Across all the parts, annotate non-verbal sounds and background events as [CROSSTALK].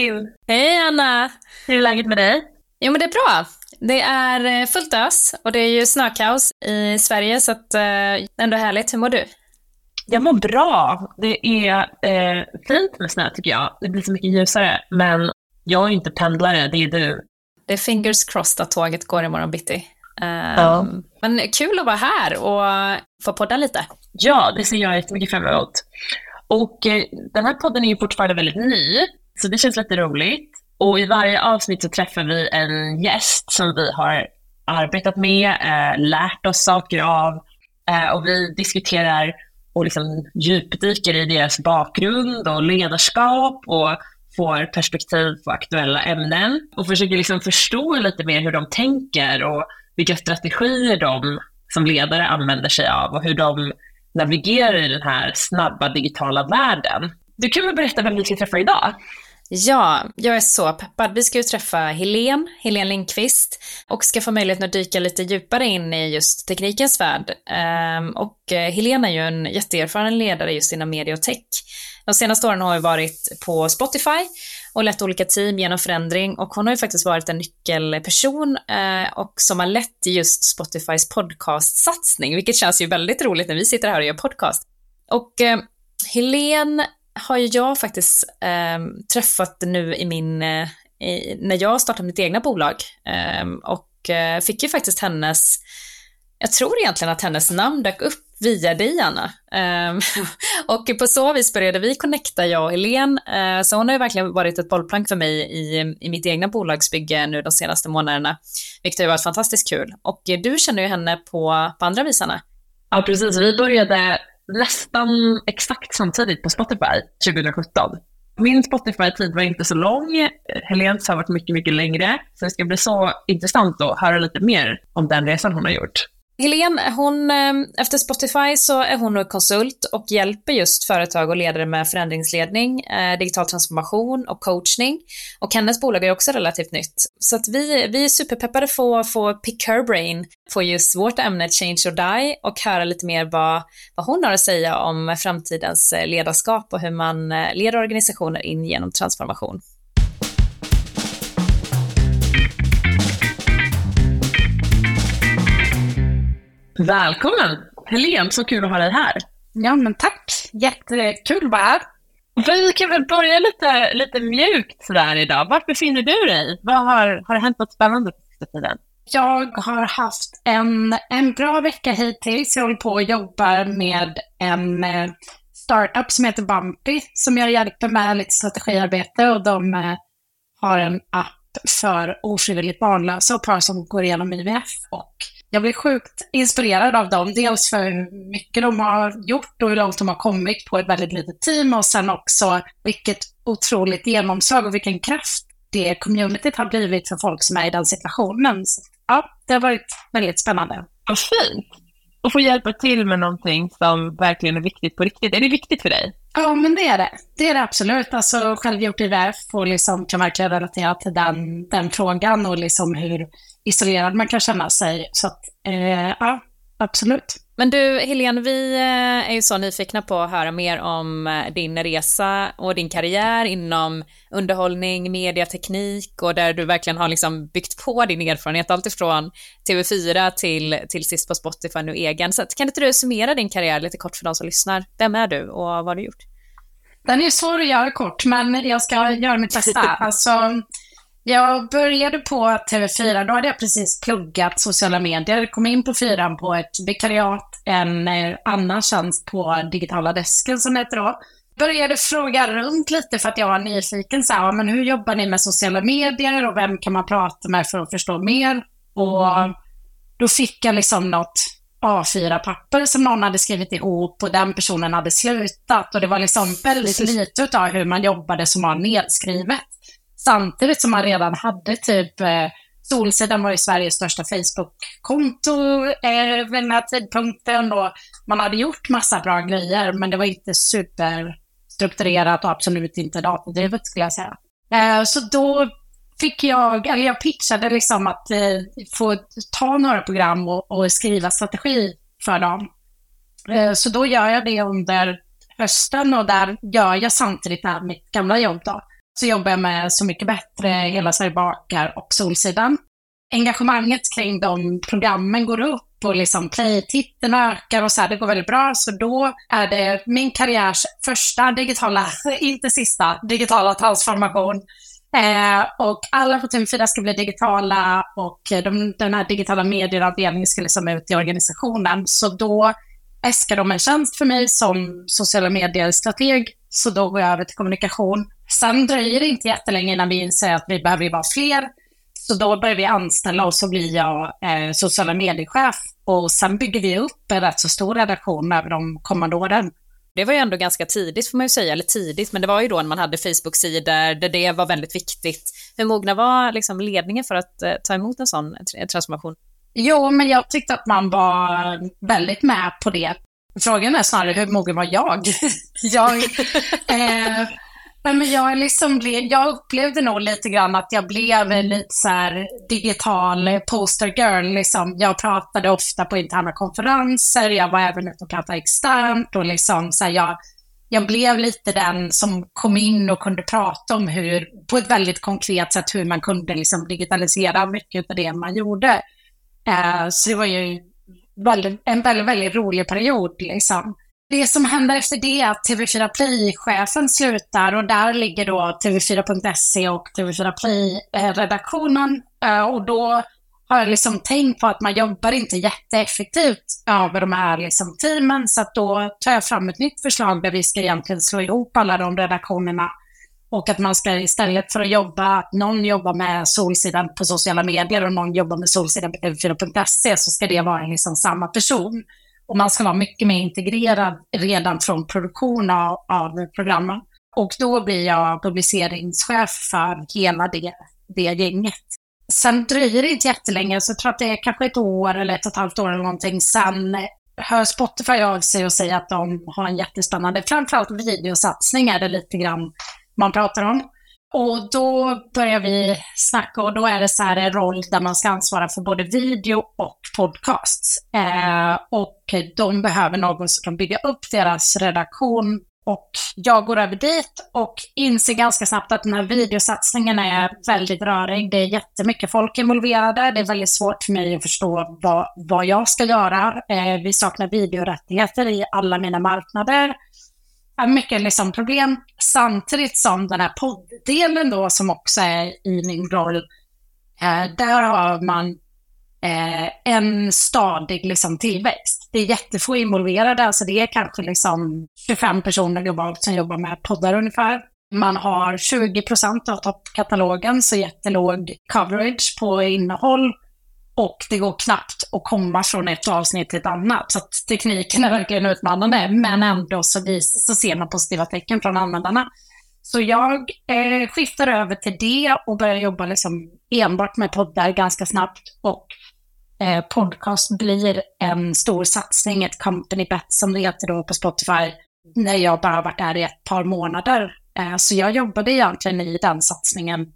Elin! Hej Anna! Hur är läget med dig? Jo men det är bra. Det är eh, fullt ös och det är ju snökaos i Sverige så att eh, ändå härligt. Hur mår du? Jag mår bra. Det är eh, fint med snö tycker jag. Det blir så mycket ljusare. Men jag är ju inte pendlare, det är du. Det är fingers crossed att tåget går imorgon bitti. Um, Ja. Men kul att vara här och få podda lite. Ja, det ser jag jättemycket fram emot. Och eh, den här podden är ju fortfarande väldigt ny, så det känns lite roligt. Och i varje avsnitt så träffar vi en gäst som vi har arbetat med, eh, lärt oss saker av eh, och vi diskuterar och liksom djupdyker i deras bakgrund och ledarskap och får perspektiv på aktuella ämnen och försöker liksom förstå lite mer hur de tänker och vilka strategier de som ledare använder sig av och hur de navigerar i den här snabba digitala världen. Du kan väl berätta vem vi ska träffa idag? Ja, jag är så peppad. Vi ska ju träffa Helen, Helen Lindqvist, och ska få möjligheten att dyka lite djupare in i just teknikens värld. Ehm, och eh, Helen är ju en jätteerfaren ledare just inom media och tech. De senaste åren har hon varit på Spotify och lett olika team genom förändring och hon har ju faktiskt varit en nyckelperson eh, och som har lett just Spotifys podcastsatsning, vilket känns ju väldigt roligt när vi sitter här och gör podcast. Och eh, Helen har ju jag faktiskt eh, träffat nu i min, eh, i, när jag startade mitt egna bolag. Eh, och eh, fick ju faktiskt hennes, jag tror egentligen att hennes namn dök upp via dig Anna. Ehm, [LAUGHS] och på så vis började vi connecta, jag och Helene. Eh, så hon har ju verkligen varit ett bollplank för mig i, i mitt egna bolagsbygge nu de senaste månaderna. Vilket har varit fantastiskt kul. Och eh, du känner ju henne på, på andra vis Anna. Ja, precis. Vi började nästan exakt samtidigt på Spotify 2017. Min Spotify-tid var inte så lång. Helens har varit mycket, mycket längre. Så det ska bli så intressant att höra lite mer om den resan hon har gjort. Helene, hon, eh, efter Spotify så är hon nu konsult och hjälper just företag och ledare med förändringsledning, eh, digital transformation och coachning. Och hennes bolag är också relativt nytt. Så att vi, vi är superpeppade på att få pick her brain på just vårt ämne Change or Die och höra lite mer vad, vad hon har att säga om framtidens eh, ledarskap och hur man leder organisationer in genom transformation. Välkommen! Helen, så kul att ha dig här. Ja, men tack. Jättekul att vara här. Vi kan väl börja lite, lite mjukt sådär idag. Vart befinner du dig? Vad har, har det hänt något spännande på sista tiden? Jag har haft en, en bra vecka hittills. Jag håller på och jobbar med en eh, startup som heter Bumpy, som jag hjälper med lite strategiarbete och de eh, har en app för ofrivilligt barnlösa och par som går igenom IVF. Och jag blir sjukt inspirerad av dem, dels för hur mycket de har gjort och hur långt de har kommit på ett väldigt litet team och sen också vilket otroligt genomslag och vilken kraft det communityt har blivit för folk som är i den situationen. Så, ja, det har varit väldigt spännande. Vad fint! Och få hjälpa till med någonting som verkligen är viktigt på riktigt. Är det viktigt för dig? Ja, men det är det. Det är det absolut. Alltså, själv gjort IVF och liksom kan verkligen relatera till den, den frågan och liksom hur isolerad man kan känna sig. Så att, eh, ja, absolut. Men du, Helene, vi eh, är ju så nyfikna på att höra mer om eh, din resa och din karriär inom underhållning, mediateknik och där du verkligen har liksom byggt på din erfarenhet, alltifrån TV4 till, till sist på Spotify, nu egen. Så kan inte du summera din karriär lite kort för de som lyssnar? Vem är du och vad har du gjort? Den är svår att göra kort, men jag ska göra mitt bästa. [LAUGHS] Alltså, jag började på TV4, då hade jag precis pluggat sociala medier, kom in på fyran på ett vikariat, en eh, annan tjänst på digitala desken som det heter då. Började fråga runt lite för att jag var nyfiken, så här, men hur jobbar ni med sociala medier och vem kan man prata med för att förstå mer? Och då fick jag liksom något A4-papper som någon hade skrivit ihop och den personen hade slutat och det var liksom väldigt lite utav hur man jobbade som var nedskrivet. Samtidigt som man redan hade typ eh, Solsidan var ju Sveriges största Facebook-konto eh, vid den här tidpunkten och man hade gjort massa bra grejer men det var inte superstrukturerat och absolut inte datadrivet skulle jag säga. Eh, så då fick jag, eller jag pitchade liksom att eh, få ta några program och, och skriva strategi för dem. Eh, så då gör jag det under hösten och där gör jag samtidigt det här mitt gamla jobb då så jobbar jag med Så mycket bättre, Hela Sverige bakar och Solsidan. Engagemanget kring de programmen går upp och liksom playtiteln ökar och så här, det går väldigt bra. Så då är det min karriärs första digitala, inte sista, digitala transformation. Eh, och alla på TV4 ska bli digitala och de, den här digitala medieavdelningen ska liksom ut i organisationen. Så då äskar de en tjänst för mig som sociala medier-strateg, så då går jag över till kommunikation. Sen dröjer det inte jättelänge innan vi inser att vi behöver vara fler. Så då börjar vi anställa och så blir jag eh, sociala mediechef. Och sen bygger vi upp en rätt så stor redaktion över de kommande åren. Det var ju ändå ganska tidigt får man ju säga, eller tidigt, men det var ju då när man hade Facebook-sidor där det var väldigt viktigt. Hur mogna var liksom ledningen för att eh, ta emot en sån transformation? Jo, men jag tyckte att man var väldigt med på det. Frågan är snarare hur mogen var jag? [LAUGHS] jag, eh, men jag, liksom jag upplevde nog lite grann att jag blev lite så här digital poster girl. Liksom. Jag pratade ofta på interna konferenser, jag var även ute och pratade externt och liksom så här, jag, jag blev lite den som kom in och kunde prata om hur, på ett väldigt konkret sätt, hur man kunde liksom digitalisera mycket av det man gjorde. Eh, så det var ju väldigt, en väldigt, väldigt rolig period. Liksom. Det som händer efter det är att TV4 Play-chefen slutar och där ligger då TV4.se och TV4 Play-redaktionen. Eh, och då har jag liksom tänkt på att man jobbar inte jätteeffektivt över de här liksom teamen, så att då tar jag fram ett nytt förslag där vi ska egentligen slå ihop alla de redaktionerna och att man ska istället för att jobba, att någon jobbar med Solsidan på sociala medier och någon jobbar med Solsidan på TV4.se så ska det vara liksom samma person. Och man ska vara mycket mer integrerad redan från produktion av, av programmen. Och då blir jag publiceringschef för hela det, det gänget. Sen dröjer det inte jättelänge, så jag tror att det är kanske ett år eller ett och ett halvt år eller någonting. Sen hör Spotify av sig och säger att de har en jättespännande, framförallt videosatsning är det lite grann man pratar om. Och då börjar vi snacka och då är det så här en roll där man ska ansvara för både video och podcasts. Eh, och de behöver någon som kan bygga upp deras redaktion och jag går över dit och inser ganska snabbt att den här videosatsningen är väldigt rörig. Det är jättemycket folk involverade. Det är väldigt svårt för mig att förstå vad, vad jag ska göra. Eh, vi saknar videorättigheter i alla mina marknader mycket liksom problem. Samtidigt som den här podddelen då som också är i min roll, eh, där har man eh, en stadig liksom, tillväxt. Det är jättefå involverade, alltså det är kanske liksom 25 personer globalt som jobbar med poddar ungefär. Man har 20 procent av toppkatalogen, så jättelåg coverage på innehåll. Och det går knappt att komma från ett avsnitt till ett annat. Så att tekniken är verkligen utmanande, men ändå så, vis, så ser man positiva tecken från användarna. Så jag eh, skiftar över till det och börjar jobba liksom enbart med poddar ganska snabbt. Och eh, podcast blir en stor satsning, ett company bet som det heter då på Spotify, när jag bara varit där i ett par månader. Eh, så jag jobbade egentligen i den satsningen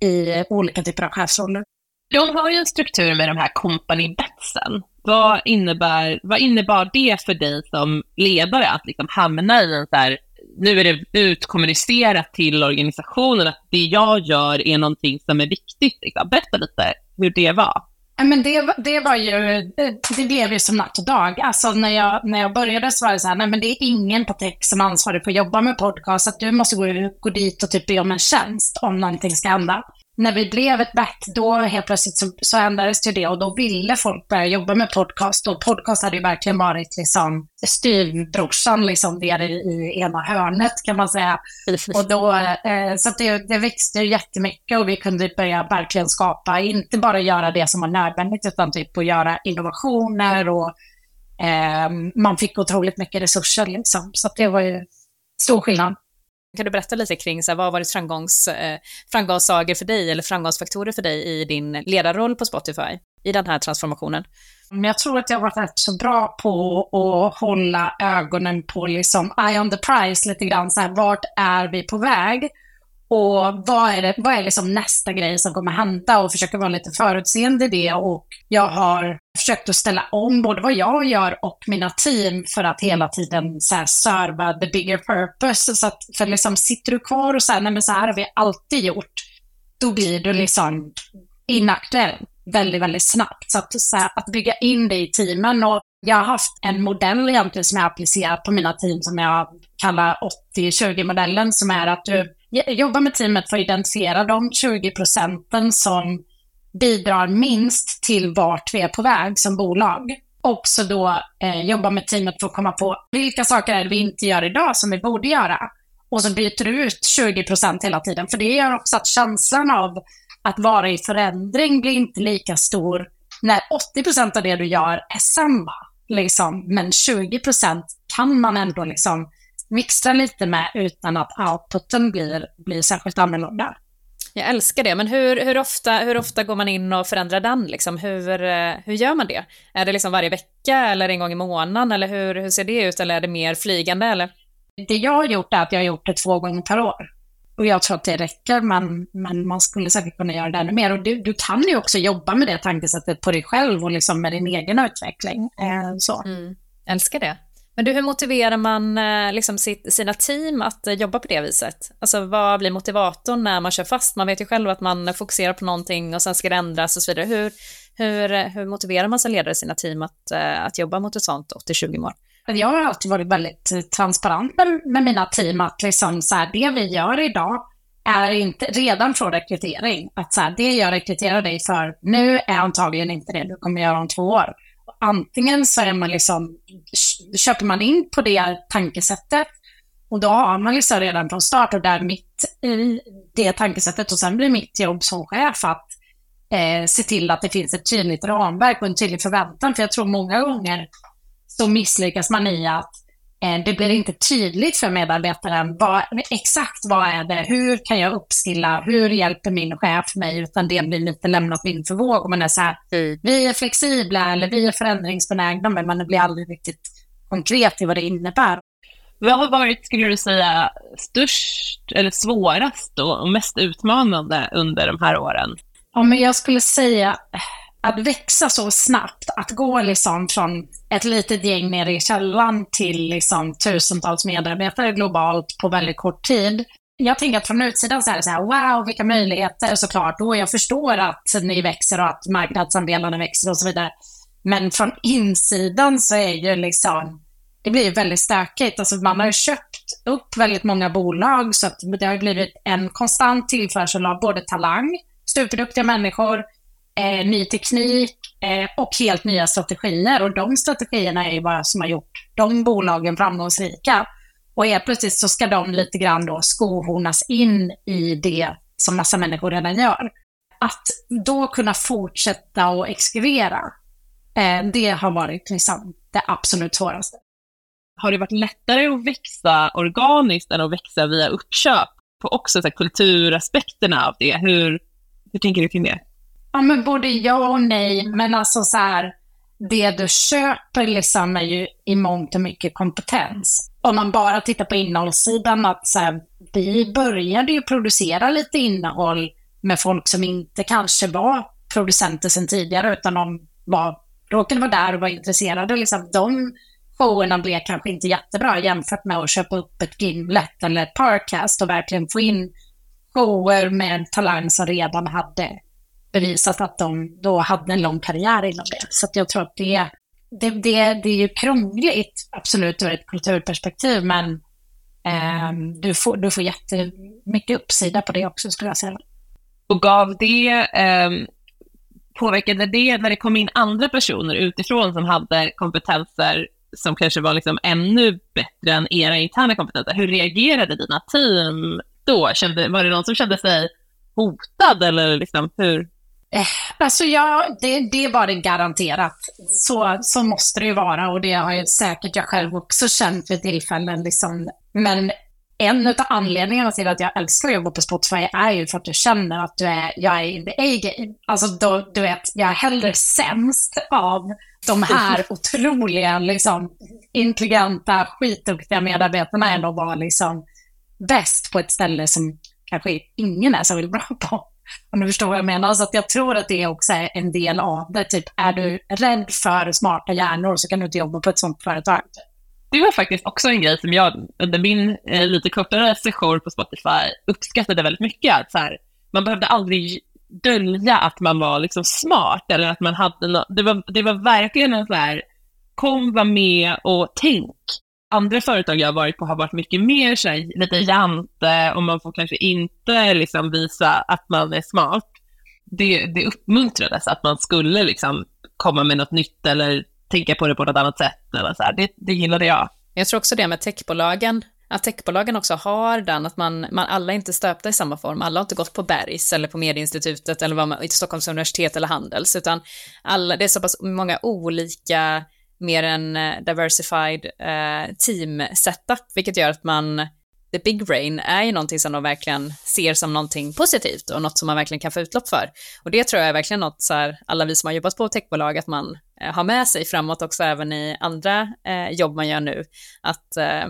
i olika typer av chefsroller. De har ju en struktur med de här company betsen. Vad innebär, vad innebar det för dig som ledare att liksom hamna i en så här, nu är det utkommunicerat till organisationen att det jag gör är någonting som är viktigt. Liksom. Berätta lite hur det var. Men det, det var ju, det, det, blev ju som natt och dag. Alltså när jag, när jag började så var det så här, nej men det är ingen på tech som är ansvarig för att jobba med podcast, att du måste gå, gå dit och typ be om en tjänst om någonting ska hända när vi blev ett back, då helt plötsligt så, så ändrades det och då ville folk börja jobba med podcast och podcast hade ju verkligen varit liksom styvbrorsan liksom nere i ena hörnet kan man säga. Och då, eh, så det, det växte jättemycket och vi kunde börja verkligen skapa, inte bara göra det som var nödvändigt utan typ att göra innovationer och eh, man fick otroligt mycket resurser liksom. Så det var ju stor skillnad. Kan du berätta lite kring så här, vad har varit framgångs, eh, framgångssagor för dig eller framgångsfaktorer för dig i din ledarroll på Spotify i den här transformationen? Jag tror att jag har varit rätt så bra på att hålla ögonen på liksom eye on the prize lite grann. Så här, vart är vi på väg? Och vad är, det, vad är liksom nästa grej som kommer hända? Och försöka vara lite förutseende i det. Och jag har försökt att ställa om både vad jag gör och mina team för att hela tiden så här serva the bigger purpose. Så att, för liksom sitter du kvar och säger, nej men så här har vi alltid gjort, då blir du liksom inaktuell väldigt, väldigt snabbt. Så att, så här, att bygga in det i teamen och jag har haft en modell egentligen som jag applicerat på mina team som jag kallar 80-20-modellen som är att du jobbar med teamet för att identifiera de 20 procenten som bidrar minst till vart vi är på väg som bolag. Också då eh, jobba med teamet för att komma på vilka saker är det vi inte gör idag som vi borde göra. Och så byter du ut 20 procent hela tiden. För det gör också att känslan av att vara i förändring blir inte lika stor när 80 procent av det du gör är samma. Liksom. Men 20 procent kan man ändå liksom mixa lite med utan att outputen blir, blir särskilt annorlunda. Jag älskar det, men hur, hur, ofta, hur ofta går man in och förändrar den? Liksom? Hur, eh, hur gör man det? Är det liksom varje vecka eller en gång i månaden? Eller hur, hur ser det ut? Eller är det mer flygande? Eller? Det jag har gjort är att jag har gjort det två gånger per år. Och jag tror att det räcker, men, men man skulle säkert kunna göra det ännu mer. Och du, du kan ju också jobba med det tankesättet på dig själv och liksom med din egen utveckling. Eh, så. Mm. Älskar det. Men du, hur motiverar man eh, liksom sitt, sina team att eh, jobba på det viset? Alltså vad blir motivatorn när man kör fast? Man vet ju själv att man fokuserar på någonting och sen ska det ändras och så vidare. Hur, hur, eh, hur motiverar man som ledare sina team att, att jobba mot ett sånt 80-20-mål? Jag har alltid varit väldigt transparent med mina team att liksom så här, det vi gör idag är inte redan från rekrytering. Att så här, det jag rekryterar dig för nu är antagligen inte det du kommer göra om två år antingen så är man liksom, köper man in på det tankesättet och då har man liksom redan från start och där mitt i det tankesättet och sen blir mitt jobb som chef att eh, se till att det finns ett tydligt ramverk och en tydlig förväntan. För jag tror många gånger så misslyckas man i att det blir inte tydligt för medarbetaren vad, exakt vad är det, hur kan jag uppskilla, hur hjälper min chef mig, utan det blir lite lämnat vind för våg. Och man är så här, mm. vi är flexibla eller vi är förändringsbenägna, men man blir aldrig riktigt konkret i vad det innebär. Vad har varit, skulle du säga, störst eller svårast och mest utmanande under de här åren? Ja, men jag skulle säga att växa så snabbt, att gå liksom från ett litet gäng nere i källaren till liksom tusentals medarbetare globalt på väldigt kort tid. Jag tänker att från utsidan så är det så här, wow, vilka möjligheter såklart. Och jag förstår att ni växer och att marknadsandelarna växer och så vidare. Men från insidan så är ju liksom, det blir väldigt stökigt. Alltså man har ju köpt upp väldigt många bolag så att det har blivit en konstant tillförsel av både talang, superduktiga människor, eh, ny teknik eh, och helt nya strategier. Och de strategierna är ju bara som har gjort de bolagen framgångsrika. Och helt plötsligt så ska de lite grann då skohornas in i det som massa människor redan gör. Att då kunna fortsätta och exekvera, eh, det har varit liksom det absolut svåraste. Har det varit lättare att växa organiskt än att växa via uppköp? På också så här, kulturaspekterna av det. Hur, hur tänker du kring det? Ja, men både ja och nej. Men alltså så här, det du köper liksom är ju i mångt och mycket kompetens. Om man bara tittar på innehållssidan, att så här, vi började ju producera lite innehåll med folk som inte kanske var producenter sedan tidigare, utan de var, råkade vara där och var intresserade. Liksom, de showerna blev kanske inte jättebra jämfört med att köpa upp ett Gimlet eller ett Parcast och verkligen få in shower med talang som redan hade bevisat att de då hade en lång karriär inom det. Så jag tror att det, det, det, det är ju krångligt, absolut ur ett kulturperspektiv, men eh, du, får, du får jättemycket uppsida på det också, skulle jag säga. Och gav det, eh, påverkade det när det kom in andra personer utifrån som hade kompetenser som kanske var liksom ännu bättre än era interna kompetenser? Hur reagerade dina team då? Kände, var det någon som kände sig hotad eller liksom hur? Eh, alltså ja, det, det var det garanterat. Så, så måste det ju vara och det har ju säkert jag själv också känt vid tillfällen. Liksom. Men en av anledningarna till att jag älskar att jobba på Spotify är ju för att du känner att du är, jag är in the A-game. Alltså då, du vet, jag är hellre sämst av de här [LAUGHS] otroliga, liksom, intelligenta, skitduktiga medarbetarna än att vara liksom bäst på ett ställe som kanske ingen är så bra på. Om du förstår vad jag menar. Så att jag tror att det också är en del av det. Typ, är du rädd för smarta hjärnor så kan du inte jobba på ett sånt företag. Det var faktiskt också en grej som jag under min eh, lite kortare session på Spotify uppskattade väldigt mycket. Att så här, man behövde aldrig dölja att man var liksom smart eller att man hade no Det var, det var verkligen en så här, kom, var med och tänk. Andra företag jag har varit på har varit mycket mer så här, lite jante och man får kanske inte liksom visa att man är smart. Det, det uppmuntrades att man skulle liksom komma med något nytt eller tänka på det på något annat sätt. Eller så här. Det, det gillade jag. Jag tror också det med techbolagen, att techbolagen också har den, att man, man alla är inte stöpta i samma form, alla har inte gått på Bergs eller på Medieinstitutet eller vad man, Stockholms universitet eller Handels, utan alla, det är så pass många olika, mer en eh, diversified eh, team setup, vilket gör att man the big brain är ju någonting som de verkligen ser som någonting positivt och något som man verkligen kan få utlopp för. Och det tror jag är verkligen något, så här, alla vi som har jobbat på techbolag, att man eh, har med sig framåt också även i andra eh, jobb man gör nu. Att eh,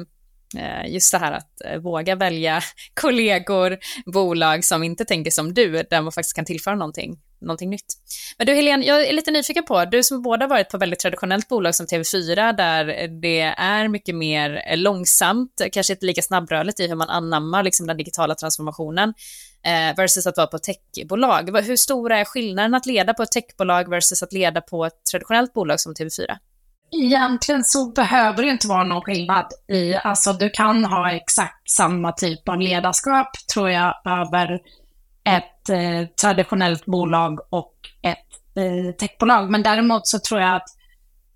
eh just det här att eh, våga välja [LAUGHS] kollegor, bolag som inte tänker som du, där man faktiskt kan tillföra någonting någonting nytt. Men du Helene, jag är lite nyfiken på, du som båda varit på väldigt traditionellt bolag som TV4, där det är mycket mer eh, långsamt, kanske inte lika snabbrörligt i hur man anammar liksom den digitala transformationen, eh, versus att vara på techbolag. Hur stora är skillnaden att leda på ett techbolag versus att leda på ett traditionellt bolag som TV4? Egentligen så behöver det inte vara någon skillnad i, alltså du kan ha exakt samma typ av ledarskap, tror jag, över ett eh, traditionellt bolag och ett eh, techbolag. Men däremot så tror jag att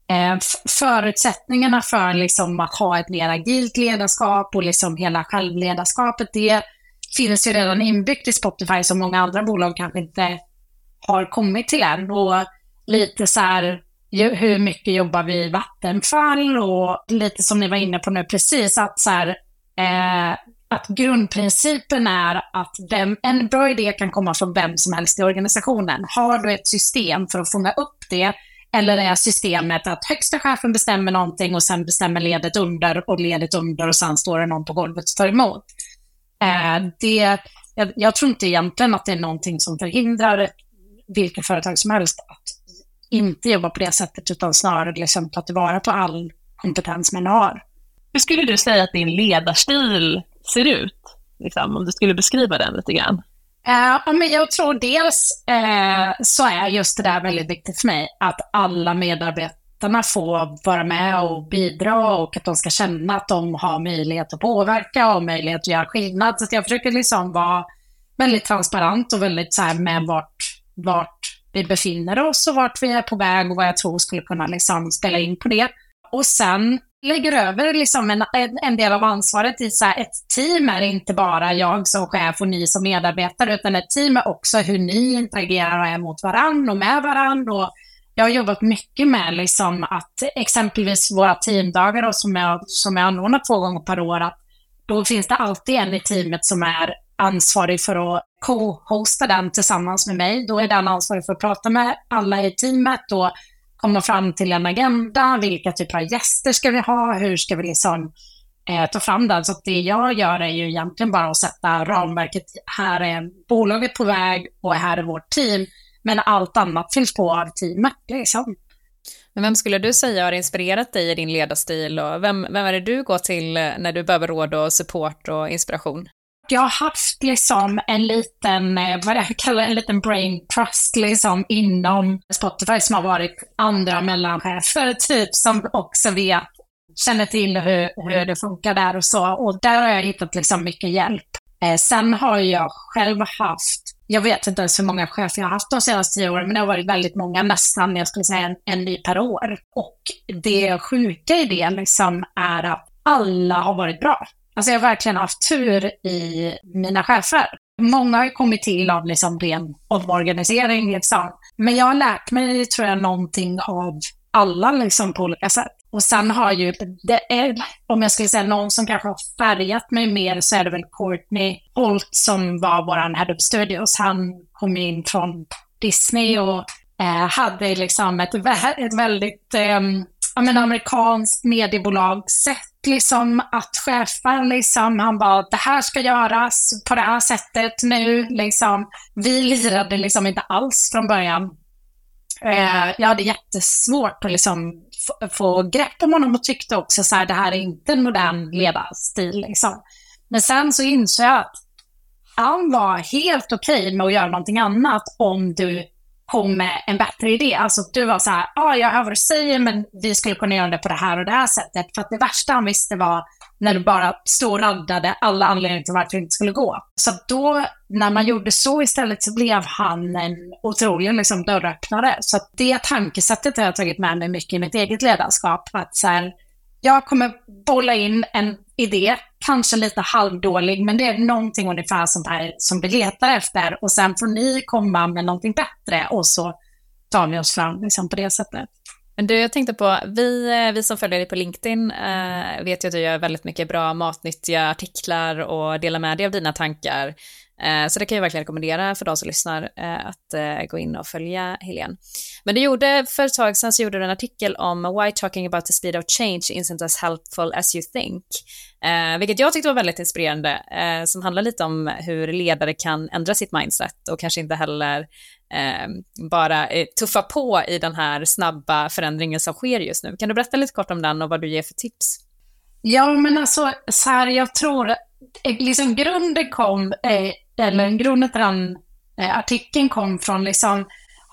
eh, förutsättningarna för liksom, att ha ett mer agilt ledarskap och liksom hela självledarskapet, det finns ju redan inbyggt i Spotify som många andra bolag kanske inte har kommit till än. Och lite så här, hur mycket jobbar vi i Vattenfall och lite som ni var inne på nu precis, att så här, eh, att grundprincipen är att vem, en bra idé kan komma från vem som helst i organisationen. Har du ett system för att fånga upp det, eller är systemet att högsta chefen bestämmer någonting och sen bestämmer ledet under och ledet under och sen står det någon på golvet och tar emot. Eh, det, jag, jag, tror inte egentligen att det är någonting som förhindrar vilket företag som helst att inte jobba på det sättet, utan snarare liksom ta tillvara på all kompetens man har. Hur skulle du säga att din ledarstil ser ut? Liksom, om du skulle beskriva den lite grann. Uh, men jag tror dels uh, så är just det där väldigt viktigt för mig, att alla medarbetarna får vara med och bidra och att de ska känna att de har möjlighet att påverka och möjlighet att göra skillnad. Så jag försöker liksom vara väldigt transparent och väldigt så här med vart, vart vi befinner oss och vart vi är på väg och vad jag tror skulle kunna liksom spela in på det. Och sen lägger över liksom en, en del av ansvaret i så ett team är inte bara jag som chef och ni som medarbetare, utan ett team är också hur ni interagerar mot varandra och med varandra. jag har jobbat mycket med liksom att exempelvis våra teamdagar då, som, jag, som jag anordnar två gånger per år, att då finns det alltid en i teamet som är ansvarig för att co-hosta den tillsammans med mig. Då är den ansvarig för att prata med alla i teamet och komma fram till en agenda, vilka typer av gäster ska vi ha, hur ska vi liksom eh, ta fram den. Så att det jag gör är ju egentligen bara att sätta ramverket, här är bolaget på väg och här är vårt team, men allt annat finns på av teamet. Liksom. Men vem skulle du säga har inspirerat dig i din ledarstil och vem, vem är det du går till när du behöver råd och support och inspiration? Jag har haft liksom en liten, eh, vad jag kallar en liten brain trust liksom inom Spotify som har varit andra mellanchefer typ som också vet, känner till hur, hur det funkar där och så. Och där har jag hittat liksom mycket hjälp. Eh, sen har jag själv haft, jag vet inte ens hur många chefer jag har haft de senaste tio åren, men det har varit väldigt många, nästan, jag skulle säga en, en ny per år. Och det sjuka i det liksom är att alla har varit bra. Alltså jag har verkligen haft tur i mina chefer. Många har kommit till av liksom ren omorganisering. Liksom. Men jag har lärt mig, tror jag, någonting av alla liksom, på olika sätt. Och sen har ju, det är, om jag skulle säga någon som kanske har färgat mig mer, så är det väl Courtney Holt som var vår Head of Studios. Han kom in från Disney och eh, hade liksom ett, ett väldigt eh, amerikanskt mediebolag sett liksom att chefen liksom, han bara, det här ska göras på det här sättet nu, liksom. Vi lirade liksom inte alls från början. Eh, jag hade jättesvårt att liksom få grepp om honom och tyckte också så här, det här är inte en modern ledarstil liksom. Men sen så insåg jag att han var helt okej okay med att göra någonting annat om du kom med en bättre idé. Alltså du var så här, ja ah, jag hör vad du säger men vi skulle kunna göra det på det här och det här sättet. För att det värsta han visste var när du bara stod och raddade alla anledningar till varför det inte skulle gå. Så då, när man gjorde så istället så blev han en otrolig liksom, dörröppnare. Så att det tankesättet har jag tagit med mig mycket i mitt eget ledarskap. Att så här, jag kommer bolla in en idé, kanske lite halvdålig, men det är någonting ungefär sånt här som vi letar efter och sen får ni komma med någonting bättre och så tar vi oss fram liksom, på det sättet. Men du, jag tänkte på, vi, eh, vi som följer dig på LinkedIn eh, vet ju att du gör väldigt mycket bra matnyttiga artiklar och delar med dig av dina tankar. Eh, så det kan jag verkligen rekommendera för de som lyssnar eh, att eh, gå in och följa Helene. Men du gjorde, för ett tag sedan så gjorde du en artikel om why talking about the speed of change isn't as helpful as you think. vilket jag tyckte var väldigt inspirerande, som handlar lite om hur ledare kan ändra sitt mindset och kanske inte heller eh, bara eh, tuffa på i den här snabba förändringen som sker just nu. Kan du berätta lite kort om den och vad du ger för tips? Ja, men alltså, så här, jag tror, liksom grunden kom, eh, eller grunden till den eh, artikeln kom från liksom,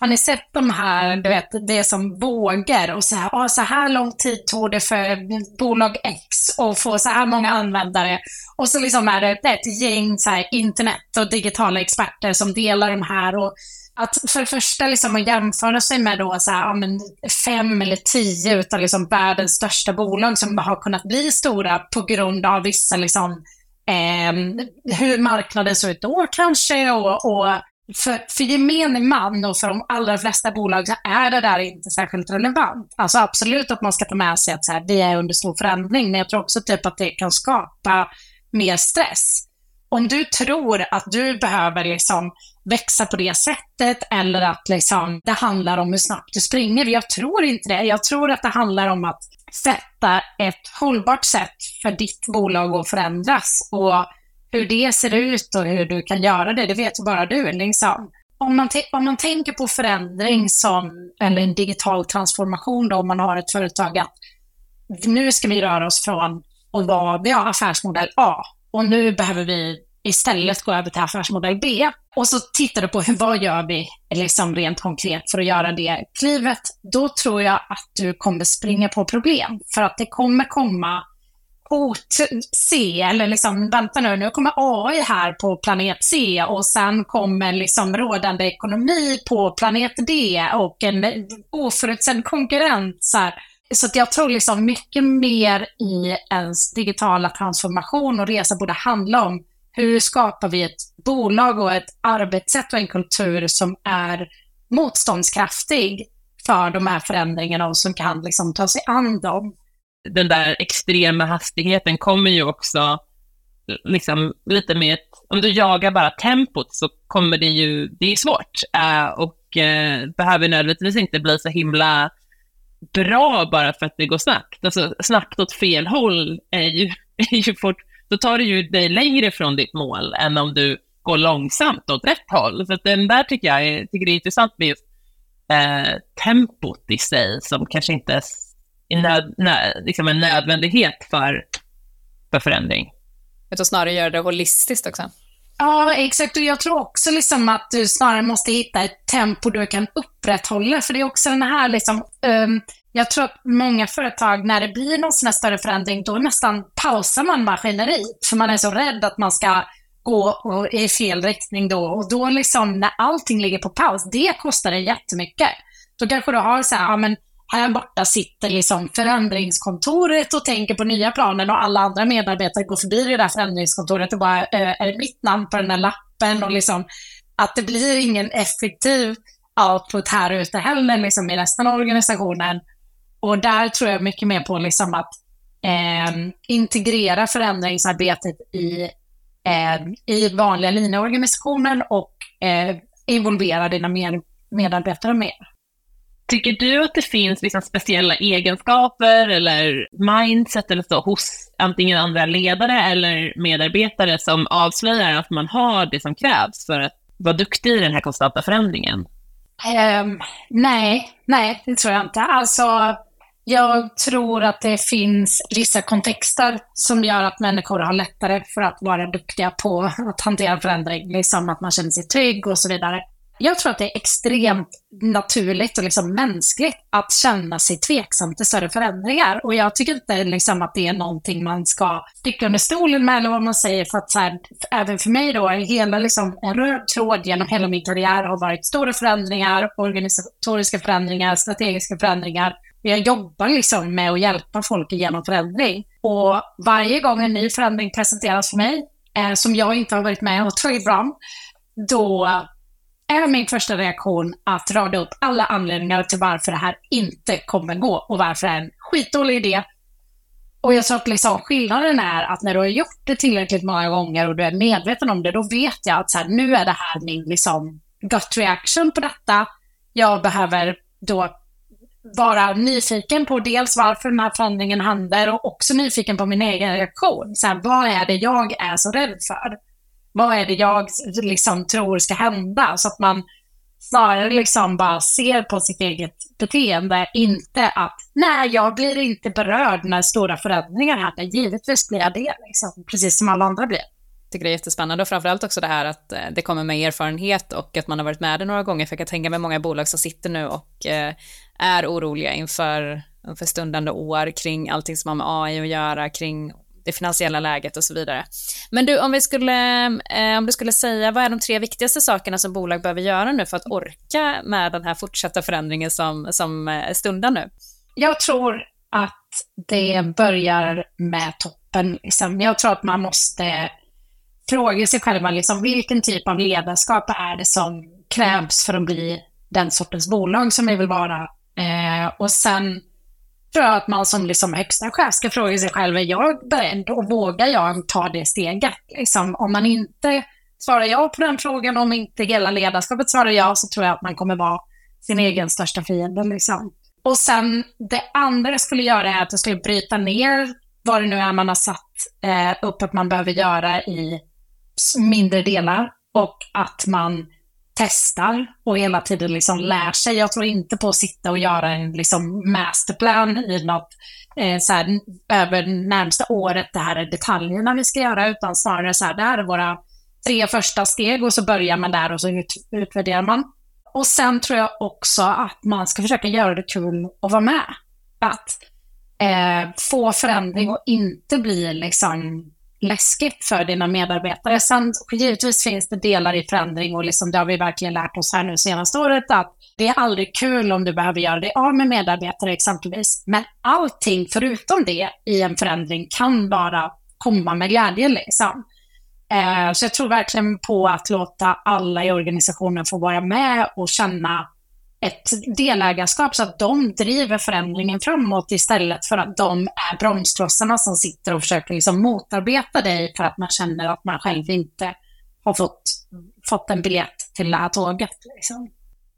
har ni sett de här, du vet, det som vågar och så här, ah, så här lång tid tog det för bolag X att få så här många användare. Och så liksom är det ett gäng så här, internet och digitala experter som delar de här och att för det första liksom att jämföra sig med då så här, ja, men fem eller tio utav liksom världens största bolag som har kunnat bli stora på grund av vissa liksom, Ehm, hur marknaden såg ut då kanske och, och för, för gemene man och för de allra flesta bolag så är det där inte särskilt relevant. Alltså absolut att man ska ta med sig att så här, vi är under stor förändring, men jag tror också typ att det kan skapa mer stress om du tror att du behöver liksom växa på det sättet eller att liksom det handlar om hur snabbt du springer. Jag tror inte det. Jag tror att det handlar om att sätta ett hållbart sätt för ditt bolag att förändras. Och hur det ser ut och hur du kan göra det, det vet ju bara du. Liksom. Om, man om man tänker på förändring som, eller en digital transformation då, om man har ett företag att nu ska vi röra oss från att vara, vi har affärsmodell A och nu behöver vi istället gå över till affärsmodell B. Och så tittar du på hur, vad gör vi liksom rent konkret för att göra det klivet. Då tror jag att du kommer springa på problem. För att det kommer komma hot C, eller liksom, vänta nu, nu kommer AI här på planet C och sen kommer liksom rådande ekonomi på planet D och en oförutsedd konkurrens. Här. Så att jag tror liksom mycket mer i ens digitala transformation och resa borde handla om hur skapar vi ett bolag och ett arbetssätt och en kultur som är motståndskraftig för de här förändringarna och som kan liksom ta sig an dem. Den där extrema hastigheten kommer ju också liksom lite med ett, om du jagar bara tempot så kommer det ju, det är svårt uh, och uh, behöver nödvändigtvis inte bli så himla bra bara för att det går snabbt. Alltså snabbt åt fel håll är ju, [LAUGHS] är ju fort, då tar det ju dig längre från ditt mål än om du går långsamt åt rätt håll. Så den där tycker jag är, tycker det är intressant med just eh, tempot i sig som kanske inte är nöd, nö, liksom en nödvändighet för, för förändring. Utan snarare göra det holistiskt också. Ja, exakt. Och jag tror också liksom att du snarare måste hitta ett tempo du kan upprätthålla. För det är också den här liksom, um, jag tror att många företag, när det blir någon sån här större förändring, då nästan pausar man maskineriet. För man är så rädd att man ska gå i fel riktning då. Och då liksom, när allting ligger på paus, det kostar dig jättemycket. Då kanske du har så här, ja men här borta sitter liksom förändringskontoret och tänker på nya planen och alla andra medarbetare går förbi det där förändringskontoret och bara, eh, är det mitt namn på den där lappen? Och liksom, att det blir ingen effektiv output här ute heller liksom i resten av organisationen. Och där tror jag mycket mer på liksom att eh, integrera förändringsarbetet i, eh, i vanliga linjeorganisationen och eh, involvera dina med, medarbetare mer. Tycker du att det finns liksom speciella egenskaper eller mindset eller så hos antingen andra ledare eller medarbetare som avslöjar att man har det som krävs för att vara duktig i den här konstanta förändringen? Um, nej, nej, det tror jag inte. Alltså, jag tror att det finns vissa kontexter som gör att människor har lättare för att vara duktiga på att hantera förändring, liksom att man känner sig trygg och så vidare. Jag tror att det är extremt naturligt och liksom mänskligt att känna sig tveksam till större förändringar. Och jag tycker inte liksom att det är någonting man ska sticka under stolen med eller vad man säger. För att så här, även för mig då, hela liksom, en röd tråd genom hela min karriär har varit stora förändringar, organisatoriska förändringar, strategiska förändringar. Jag jobbar liksom med att hjälpa folk igenom förändring. Och varje gång en ny förändring presenteras för mig, eh, som jag inte har varit med och tagit fram, då är min första reaktion att rada upp alla anledningar till varför det här inte kommer gå och varför det är en skitdålig idé. Och jag tror att liksom skillnaden är att när du har gjort det tillräckligt många gånger och du är medveten om det, då vet jag att så här, nu är det här min liksom gut reaction på detta. Jag behöver då vara nyfiken på dels varför den här förändringen händer och också nyfiken på min egen reaktion. Så här, vad är det jag är så rädd för? Vad är det jag liksom tror ska hända? Så att man snarare liksom bara ser på sitt eget beteende, inte att nej, jag blir inte berörd när stora förändringar händer. Givetvis blir jag det, liksom, precis som alla andra blir. Jag tycker det är jättespännande och framförallt också det här att eh, det kommer med erfarenhet och att man har varit med det några gånger. För jag kan tänka mig många bolag som sitter nu och eh, är oroliga inför, inför stundande år kring allting som har med AI att göra, kring det finansiella läget och så vidare. Men du, om, vi skulle, eh, om du skulle säga, vad är de tre viktigaste sakerna som bolag behöver göra nu för att orka med den här fortsatta förändringen som, som eh, stundar nu? Jag tror att det börjar med toppen. Liksom. Jag tror att man måste fråga sig själva liksom, vilken typ av ledarskap är det som krävs för att bli den sortens bolag som vi vill vara. Eh, och sen tror jag att man som liksom högsta chef ska fråga sig själv, är jag beredd och vågar jag ta det steget? Liksom, om man inte svarar ja på den frågan, om inte hela ledarskapet svarar ja, så tror jag att man kommer vara sin egen största fiende. Liksom. Och sen det andra jag skulle göra är att jag skulle bryta ner vad det nu är man har satt eh, upp att man behöver göra i mindre delar och att man testar och hela tiden liksom lär sig. Jag tror inte på att sitta och göra en liksom masterplan i något eh, så här, över närmsta året, det här är detaljerna vi ska göra, utan snarare så här, det här är våra tre första steg och så börjar man där och så ut, utvärderar man. Och sen tror jag också att man ska försöka göra det kul att vara med. Att eh, få förändring och inte bli liksom läskigt för dina medarbetare. Sen givetvis finns det delar i förändring och liksom, det har vi verkligen lärt oss här nu senaste året att det är aldrig kul om du behöver göra det av med medarbetare exempelvis. Men allting förutom det i en förändring kan bara komma med glädje liksom. Eh, så jag tror verkligen på att låta alla i organisationen få vara med och känna ett delägarskap så att de driver förändringen framåt istället för att de är bromsklossarna som sitter och försöker liksom motarbeta dig för att man känner att man själv inte har fått, fått en biljett till det här tåget. Liksom.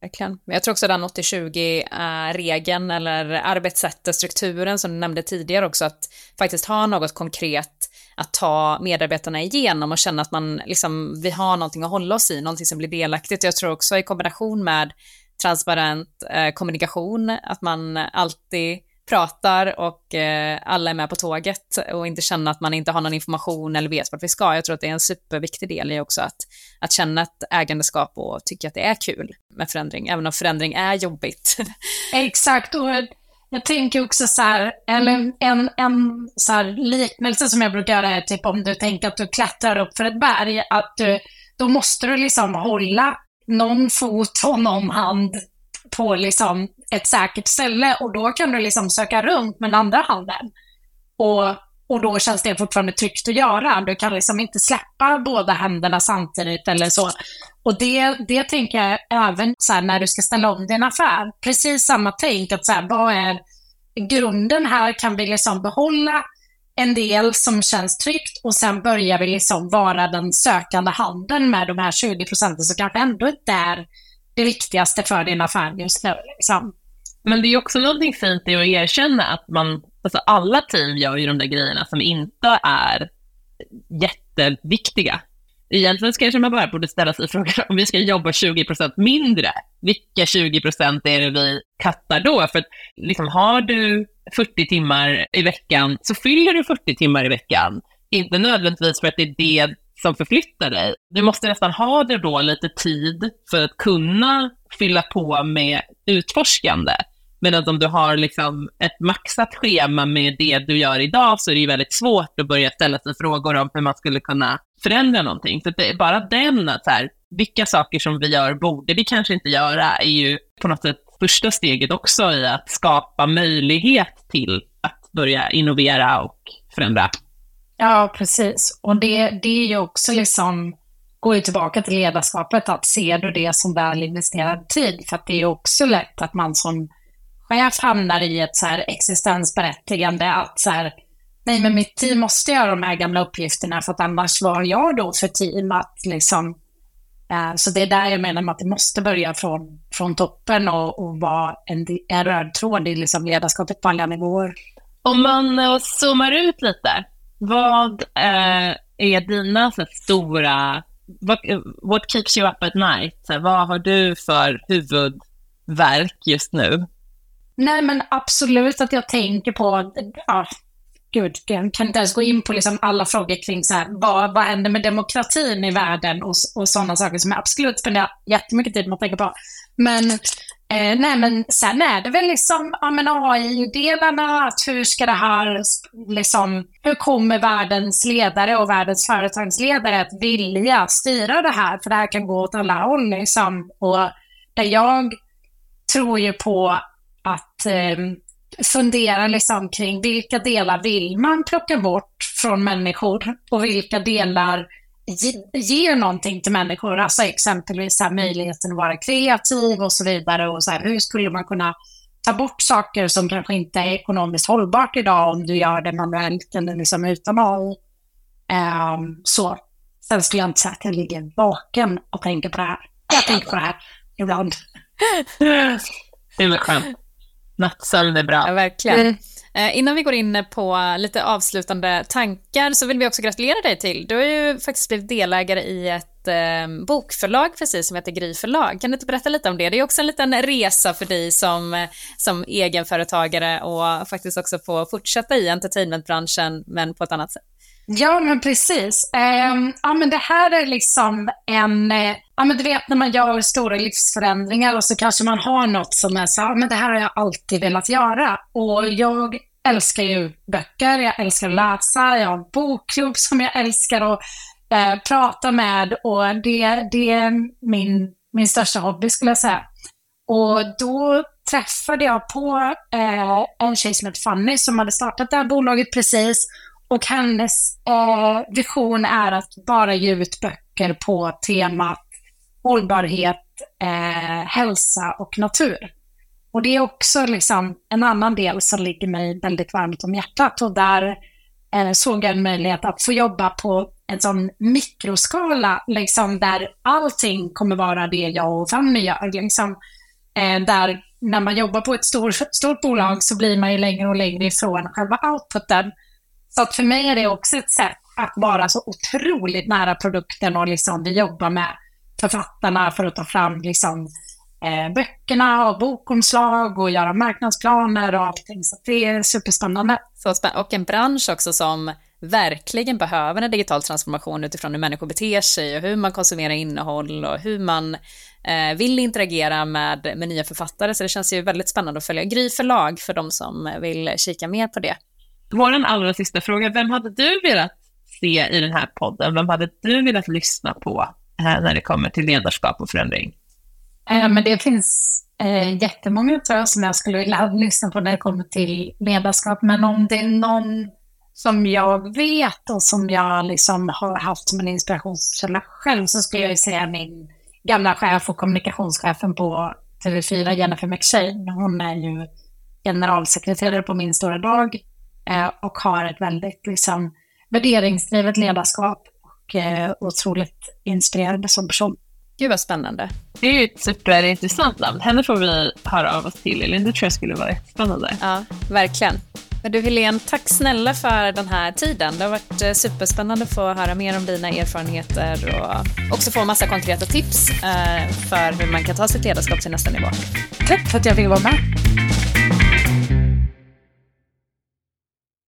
Verkligen. Men jag tror också den 80-20-regeln eller arbetssättet, strukturen som du nämnde tidigare också, att faktiskt ha något konkret att ta medarbetarna igenom och känna att man liksom, vi har någonting att hålla oss i, någonting som blir delaktigt. Jag tror också i kombination med transparent eh, kommunikation, att man alltid pratar och eh, alla är med på tåget och inte känna att man inte har någon information eller vet vart vi ska. Jag tror att det är en superviktig del i också att, att känna ett ägandeskap och tycka att det är kul med förändring, även om förändring är jobbigt. [LAUGHS] Exakt, och jag tänker också så här, eller en, en så här liknelse som jag brukar göra är typ om du tänker att du klättrar upp för ett berg, att du, då måste du liksom hålla någon fot och någon hand på liksom ett säkert ställe och då kan du liksom söka runt med den andra handen. Och, och då känns det fortfarande tryggt att göra. Du kan liksom inte släppa båda händerna samtidigt eller så. Och det, det tänker jag även så när du ska ställa om din affär. Precis samma tänk, att så här, vad är grunden här? Kan vi liksom behålla en del som känns tryggt och sen börjar vi liksom vara den sökande handen med de här 20 procenten som kanske ändå inte är det viktigaste för din affär just nu. Liksom. Men det är också någonting fint i att erkänna att man, alltså alla team gör ju de där grejerna som inte är jätteviktiga. Egentligen kanske man bara borde ställa sig frågan om vi ska jobba 20 procent mindre, vilka 20 procent är det vi kattar då? För att liksom, har du 40 timmar i veckan så fyller du 40 timmar i veckan. Inte nödvändigtvis för att det är det som förflyttar dig. Du måste nästan ha det då lite tid för att kunna fylla på med utforskande. Medan om du har liksom ett maxat schema med det du gör idag så är det ju väldigt svårt att börja ställa sig frågor om hur man skulle kunna förändra någonting. Så det är bara den, att så här, vilka saker som vi gör borde vi kanske inte göra, är ju på något sätt första steget också i att skapa möjlighet till att börja innovera och förändra. Ja, precis. Och det, det är ju också liksom, går ju tillbaka till ledarskapet, att ser du det som väl investerad tid? För att det är ju också lätt att man som chef hamnar i ett så här existensberättigande, att så här, nej men mitt team måste göra de här gamla uppgifterna för att annars var jag då för team att liksom eh, så det är där jag menar att det måste börja från, från toppen och, och vara en, en röd tråd i liksom ledarskapet på alla nivåer. Om man eh, zoomar ut lite, vad uh, är dina så stora, what, eh, what keeps you up at night? Så, vad har du för huvudverk just nu? Nej men absolut att jag tänker på, ja, gud, jag kan inte ens gå in på liksom alla frågor kring så här, vad, vad händer med demokratin i världen och, och sådana saker som jag absolut spenderar jättemycket tid med att tänka på. Men, eh, nej, men sen är det väl liksom ja, AI-delarna, att hur ska det här, liksom, hur kommer världens ledare och världens företagsledare att vilja styra det här? För det här kan gå åt alla håll liksom. Och där jag tror ju på att eh, fundera liksom kring vilka delar vill man plocka bort från människor och vilka delar ger någonting till människor. Alltså exempelvis här, möjligheten att vara kreativ och så vidare. Och så här, hur skulle man kunna ta bort saker som kanske inte är ekonomiskt hållbart idag om du gör det manuellt eller liksom utan AI. Um, ehm, så. Sen skulle jag inte säga att jag ligger vaken och tänker på det här. Jag tänker på det här ibland. [LAUGHS] Det är skönt. Nattsömn är bra. Ja, verkligen. Mm. Eh, innan vi går in på lite avslutande tankar så vill vi också gratulera dig till. Du har ju faktiskt blivit delägare i ett eh, bokförlag precis som heter Gry förlag. Kan du inte berätta lite om det? Det är också en liten resa för dig som, som egenföretagare och faktiskt också få fortsätta i entertainmentbranschen men på ett annat sätt. Ja, men precis. Eh, ja, men det här är liksom en... Eh, ja, men du vet när man gör stora livsförändringar och så kanske man har något som är så ja, men det här har jag alltid velat göra. Och jag älskar ju böcker, jag älskar att läsa, jag har en bokklubb som jag älskar att eh, prata med och det, det är min, min största hobby skulle jag säga. Och då träffade jag på eh, en tjej som heter Fanny som hade startat det här bolaget precis och hennes eh, vision är att bara ge ut böcker på temat hållbarhet, eh, hälsa och natur. Och det är också liksom en annan del som ligger mig väldigt varmt om hjärtat och där eh, såg jag en möjlighet att få jobba på en sån mikroskala, liksom där allting kommer vara det jag och Fanny gör. Liksom, eh, där när man jobbar på ett stor, stort bolag så blir man ju längre och längre ifrån själva outputen. Så att för mig är det också ett sätt att vara så otroligt nära produkten och liksom vi jobbar med författarna för att ta fram liksom, eh, böckerna och bokomslag och göra marknadsplaner och allting. Så det är superspännande. Så spännande. Och en bransch också som verkligen behöver en digital transformation utifrån hur människor beter sig och hur man konsumerar innehåll och hur man eh, vill interagera med, med nya författare. Så det känns ju väldigt spännande att följa Gry förlag för de som vill kika mer på det. Vår allra sista fråga, vem hade du velat se i den här podden? Vem hade du velat lyssna på eh, när det kommer till ledarskap och förändring? Eh, men det finns eh, jättemånga tror jag som jag skulle vilja lyssna på när det kommer till ledarskap. Men om det är någon som jag vet och som jag liksom har haft som en inspirationskälla själv så skulle jag säga min gamla chef och kommunikationschefen på TV4, Jennifer McShane. Hon är ju generalsekreterare på Min stora dag eh, och har ett väldigt liksom, värderingsdrivet ledarskap och eh, otroligt inspirerande som person. Gud vad spännande. Det är ju ett superintressant namn. Henne får vi höra av oss till, Elin. Det tror jag skulle vara jättespännande. Ja, verkligen. Men du Helene, tack snälla för den här tiden. Det har varit eh, superspännande att få höra mer om dina erfarenheter och också få massa konkreta tips eh, för hur man kan ta sitt ledarskap till nästa nivå. Tack för att jag fick vara med.